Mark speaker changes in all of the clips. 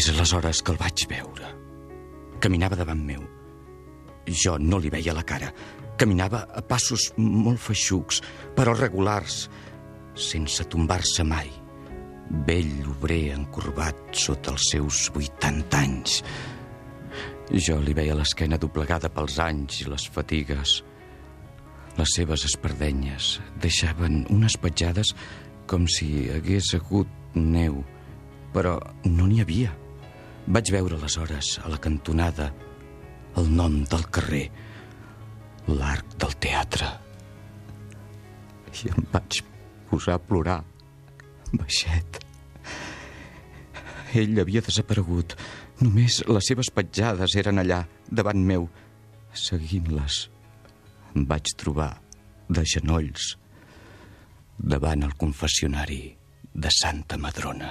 Speaker 1: És aleshores que el vaig veure. Caminava davant meu. Jo no li veia la cara. Caminava a passos molt feixucs, però regulars, sense tombar-se mai. Vell obrer encorbat sota els seus 80 anys. Jo li veia l'esquena doblegada pels anys i les fatigues. Les seves espardenyes deixaven unes petjades com si hagués hagut neu, però no n'hi havia. Vaig veure aleshores a la cantonada el nom del carrer, l'arc del teatre. I em vaig posar a plorar, baixet. Ell havia desaparegut. Només les seves petjades eren allà, davant meu. Seguint-les, em vaig trobar de genolls davant el confessionari de Santa Madrona.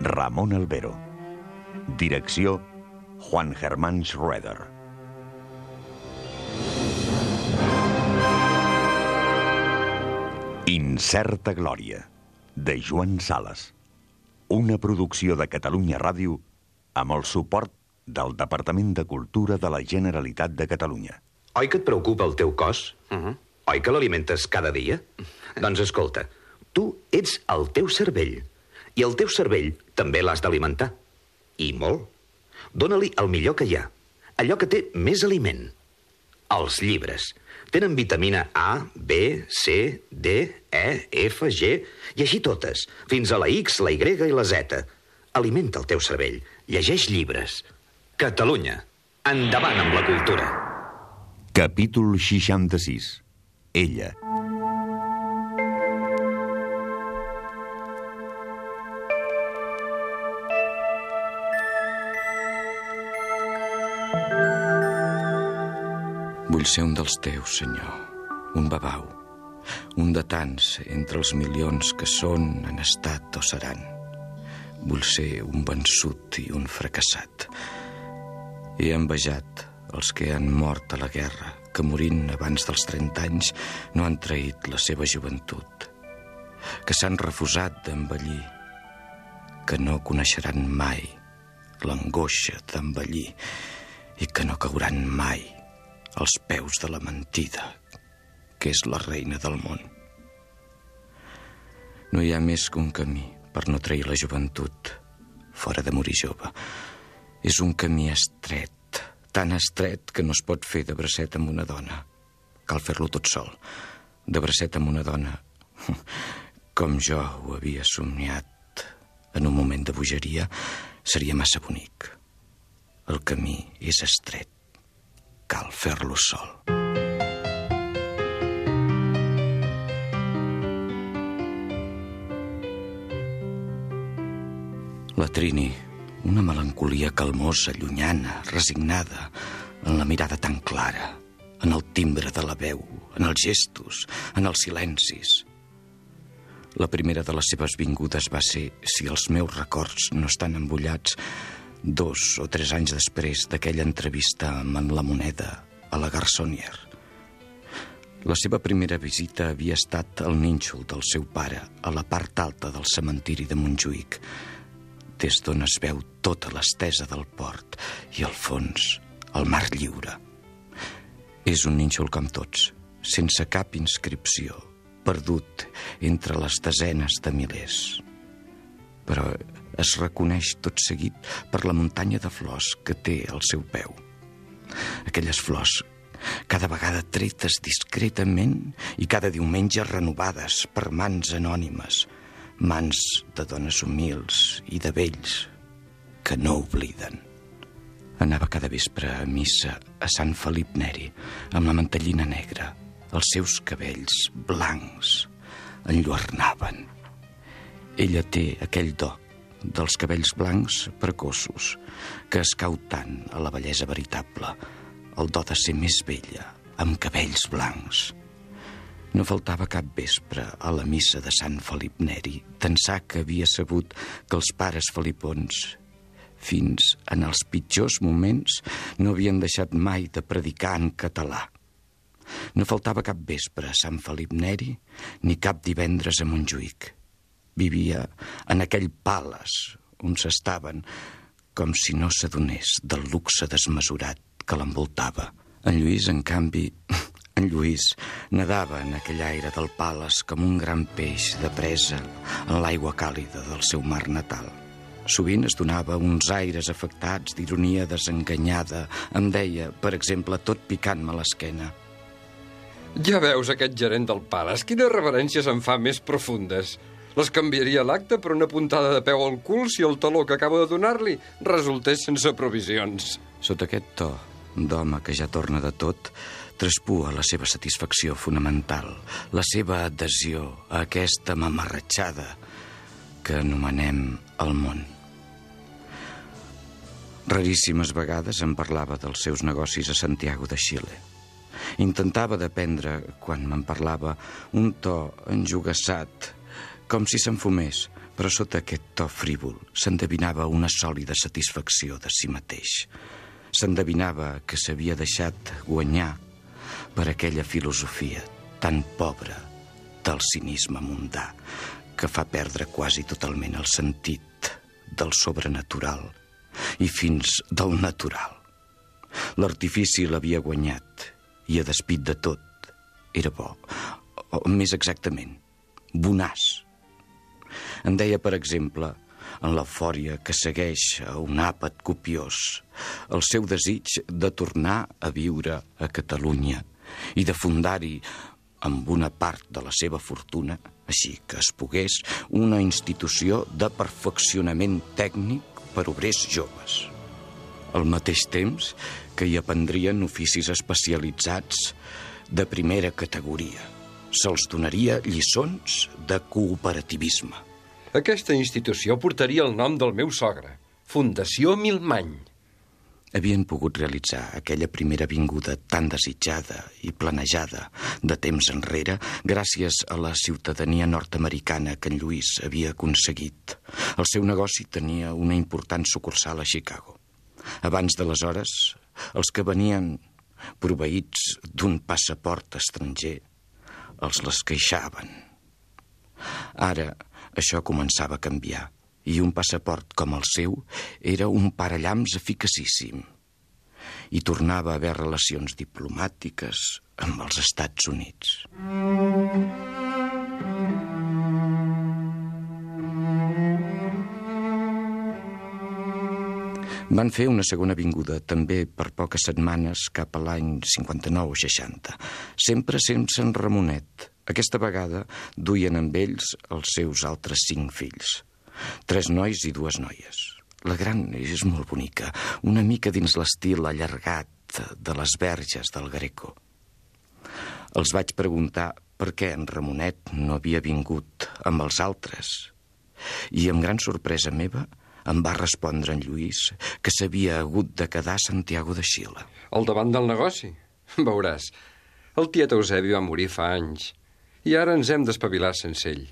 Speaker 2: Ramon Albero. Direcció Juan Germán Schroeder. Incerta Glòria, de Joan Sales. Una producció de Catalunya Ràdio amb el suport del Departament de Cultura de la Generalitat de Catalunya.
Speaker 3: Oi que et preocupa el teu cos? Uh -huh. Oi que l'alimentes cada dia? doncs escolta, tu ets el teu cervell. I el teu cervell també l'has d'alimentar. I molt. Dóna-li el millor que hi ha. Allò que té més aliment. Els llibres. Tenen vitamina A, B, C, D, E, F, G, i així totes, fins a la X, la Y i la Z. Alimenta el teu cervell. Llegeix llibres. Catalunya. Endavant amb la cultura.
Speaker 2: Capítol 66. Ella.
Speaker 1: Vull ser un dels teus, Senyor, un babau, un de tants entre els milions que són, han estat o seran. Vull ser un vençut i un fracassat. He envejat els que han mort a la guerra, que morint abans dels 30 anys no han traït la seva joventut, que s'han refusat d'envellir, que no coneixeran mai l'angoixa d'envellir i que no cauran mai als peus de la mentida, que és la reina del món. No hi ha més que un camí per no trair la joventut fora de morir jove. És un camí estret, tan estret que no es pot fer de bracet amb una dona. Cal fer-lo tot sol. De bracet amb una dona, com jo ho havia somniat en un moment de bogeria, seria massa bonic. El camí és estret. Cal fer-lo sol. La Trini, una melancolia calmosa, llunyana, resignada, en la mirada tan clara, en el timbre de la veu, en els gestos, en els silencis. La primera de les seves vingudes va ser, si els meus records no estan embullats, dos o tres anys després d'aquella entrevista amb la moneda a la Garçonier. La seva primera visita havia estat al nínxol del seu pare, a la part alta del cementiri de Montjuïc, des d'on es veu tota l'estesa del port i, al fons, el mar lliure. És un nínxol com tots, sense cap inscripció, perdut entre les desenes de milers. Però es reconeix tot seguit per la muntanya de flors que té al seu peu. Aquelles flors cada vegada tretes discretament i cada diumenge renovades per mans anònimes, mans de dones humils i de vells que no obliden. Anava cada vespre a missa a Sant Felip Neri amb la mantellina negra. Els seus cabells blancs enlluernaven Ella té aquell do dels cabells blancs precoços que es cau tant a la bellesa veritable, el do de ser més vella, amb cabells blancs. No faltava cap vespre a la missa de Sant Felip Neri d'ençà que havia sabut que els pares felipons fins en els pitjors moments no havien deixat mai de predicar en català. No faltava cap vespre a Sant Felip Neri ni cap divendres a Montjuïc. Vivia en aquell pales on s'estaven com si no s'adonés del luxe desmesurat que l'envoltava. En Lluís, en canvi, en Lluís nedava en aquell aire del pales com un gran peix de presa en l'aigua càlida del seu mar natal. Sovint es donava uns aires afectats d'ironia desenganyada. Em deia, per exemple, tot picant-me l'esquena.
Speaker 4: Ja veus aquest gerent del Palace. Quines reverències em fa més profundes. Les canviaria l'acte per una puntada de peu al cul si el taló que acabo de donar-li resultés sense provisions.
Speaker 1: Sota aquest to d'home que ja torna de tot, traspua la seva satisfacció fonamental, la seva adhesió a aquesta mamarratxada que anomenem el món. Raríssimes vegades em parlava dels seus negocis a Santiago de Xile. Intentava d'aprendre, quan me'n parlava, un to enjugassat, com si s'enfumés, però sota aquest to frívol s'endevinava una sòlida satisfacció de si mateix. S'endevinava que s'havia deixat guanyar per aquella filosofia tan pobra del cinisme mundà que fa perdre quasi totalment el sentit del sobrenatural i fins del natural. L'artifici l'havia guanyat i a despit de tot era bo, o més exactament, bonaç. En deia, per exemple, en l'eufòria que segueix a un àpat copiós, el seu desig de tornar a viure a Catalunya i de fundar-hi amb una part de la seva fortuna, així que es pogués, una institució de perfeccionament tècnic per obrers joves. Al mateix temps que hi aprendrien oficis especialitzats de primera categoria. Se'ls donaria lliçons de cooperativisme.
Speaker 4: Aquesta institució portaria el nom del meu sogre, Fundació Milmany.
Speaker 1: Havien pogut realitzar aquella primera vinguda tan desitjada i planejada de temps enrere gràcies a la ciutadania nord-americana que en Lluís havia aconseguit. El seu negoci tenia una important sucursal a Chicago. Abans d'aleshores, els que venien proveïts d'un passaport estranger els les queixaven. Ara això començava a canviar i un passaport com el seu era un parellams eficacíssim i tornava a haver relacions diplomàtiques amb els Estats Units. Van fer una segona vinguda, també per poques setmanes, cap a l'any 59 o 60, sempre sense en Ramonet. Aquesta vegada duien amb ells els seus altres cinc fills. Tres nois i dues noies. La gran és molt bonica, una mica dins l'estil allargat de les verges del Greco. Els vaig preguntar per què en Ramonet no havia vingut amb els altres. I amb gran sorpresa meva em va respondre en Lluís que s'havia hagut de quedar a Santiago de Xile.
Speaker 4: Al davant del negoci. Veuràs, el tiet Eusebi va morir fa anys i ara ens hem d'espavilar sense ell.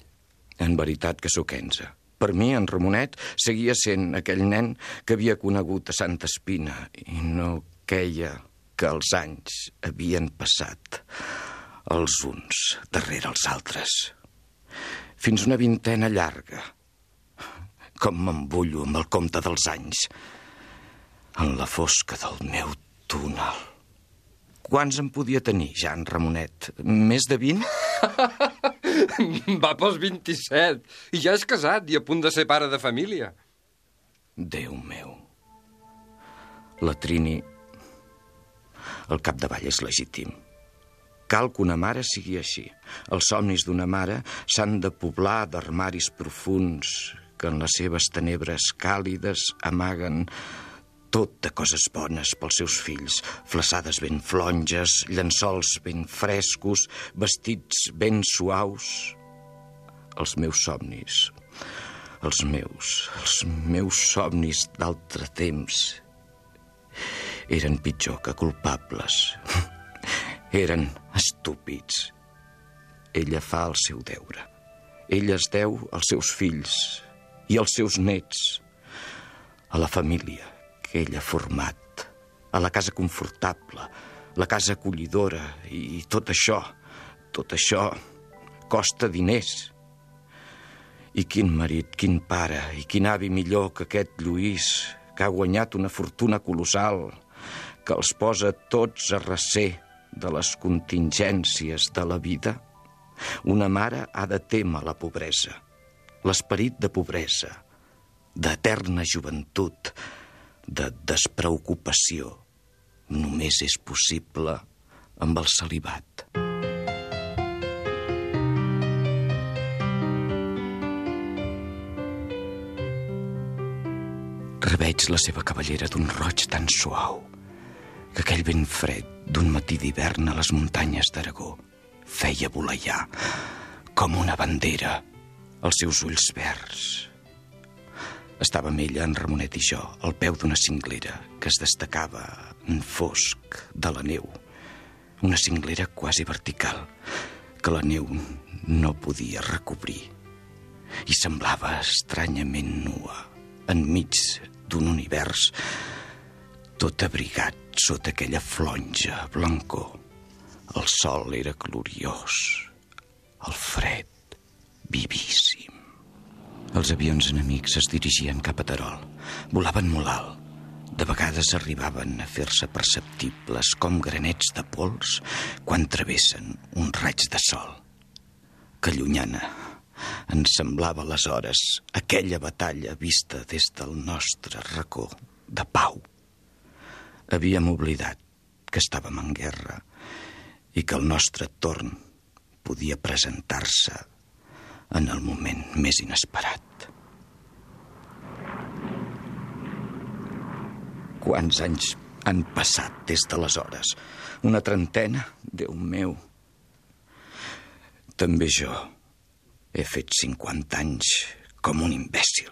Speaker 1: En veritat que sóc enza. Per mi, en Ramonet seguia sent aquell nen que havia conegut a Santa Espina i no queia que els anys havien passat els uns darrere els altres. Fins una vintena llarga. Com m'embullo amb el compte dels anys. En la fosca del meu túnel. Quants en podia tenir, ja, en Ramonet? Més de 20?
Speaker 4: Va pels 27 i ja és casat i a punt de ser pare de família.
Speaker 1: Déu meu. La Trini... El capdavall és legítim. Cal que una mare sigui així. Els somnis d'una mare s'han de poblar d'armaris profuns que en les seves tenebres càlides amaguen tot de coses bones pels seus fills, flaçades ben flonges, llençols ben frescos, vestits ben suaus. els meus somnis, els meus, els meus somnis d'altre temps eren pitjor que culpables. eren estúpids. Ella fa el seu deure. Ella es deu als seus fills i als seus nets, a la família que ella ha format, a la casa confortable, la casa acollidora i tot això, tot això costa diners. I quin marit, quin pare i quin avi millor que aquest Lluís, que ha guanyat una fortuna colossal, que els posa tots a recer de les contingències de la vida? Una mare ha de témer la pobresa, l'esperit de pobresa, d'eterna joventut, de despreocupació. Només és possible amb el celibat. Reveig la seva cavallera d'un roig tan suau que aquell vent fred d'un matí d'hivern a les muntanyes d'Aragó feia voleiar com una bandera els seus ulls verds. Estàvem ella, en Ramonet i jo, al peu d'una cinglera que es destacava en fosc de la neu. Una cinglera quasi vertical que la neu no podia recobrir i semblava estranyament nua enmig d'un univers tot abrigat sota aquella flonja blancor. El sol era gloriós, el fred vivíssim. Els avions enemics es dirigien cap a Terol. Volaven molt alt. De vegades arribaven a fer-se perceptibles com granets de pols quan travessen un raig de sol. Que llunyana ens semblava aleshores aquella batalla vista des del nostre racó de pau. Havíem oblidat que estàvem en guerra i que el nostre torn podia presentar-se en el moment més inesperat. Quants anys han passat des d'aleshores? Una trentena? Déu meu. També jo he fet 50 anys com un imbècil.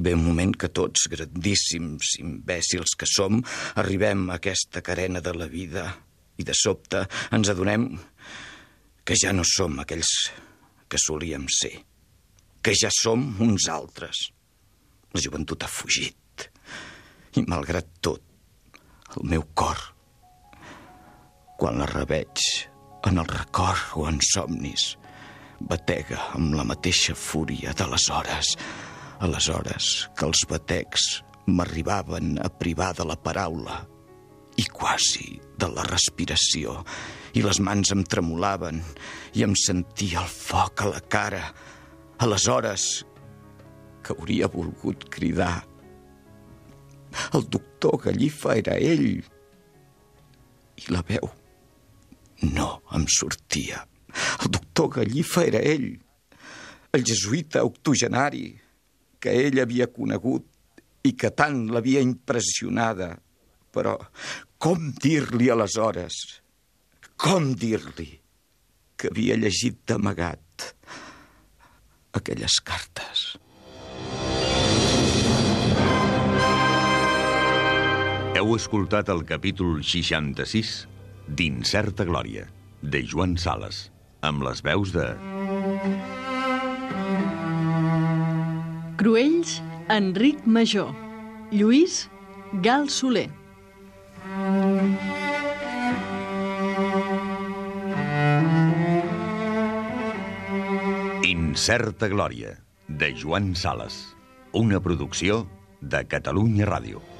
Speaker 1: Ve un moment que tots, grandíssims imbècils que som, arribem a aquesta carena de la vida i de sobte ens adonem que ja no som aquells que solíem ser, que ja som uns altres. La joventut ha fugit i, malgrat tot, el meu cor, quan la reveig en el record o en somnis, batega amb la mateixa fúria de les hores, a les hores que els batecs m'arribaven a privar de la paraula i quasi de la respiració, i les mans em tremolaven i em sentia el foc a la cara. Aleshores, que hauria volgut cridar. El doctor Gallifa era ell. I la veu no em sortia. El doctor Gallifa era ell, el jesuïta octogenari que ell havia conegut i que tant l'havia impressionada. Però com dir-li aleshores? Com dir-li que havia llegit d'amagat aquelles cartes?
Speaker 2: Heu escoltat el capítol 66 d'Incerta Glòria, de Joan Sales, amb les veus de...
Speaker 5: Cruells, Enric Major. Lluís, Gal Soler.
Speaker 2: Incerta Glòria, de Joan Sales. Una producció de Catalunya Ràdio.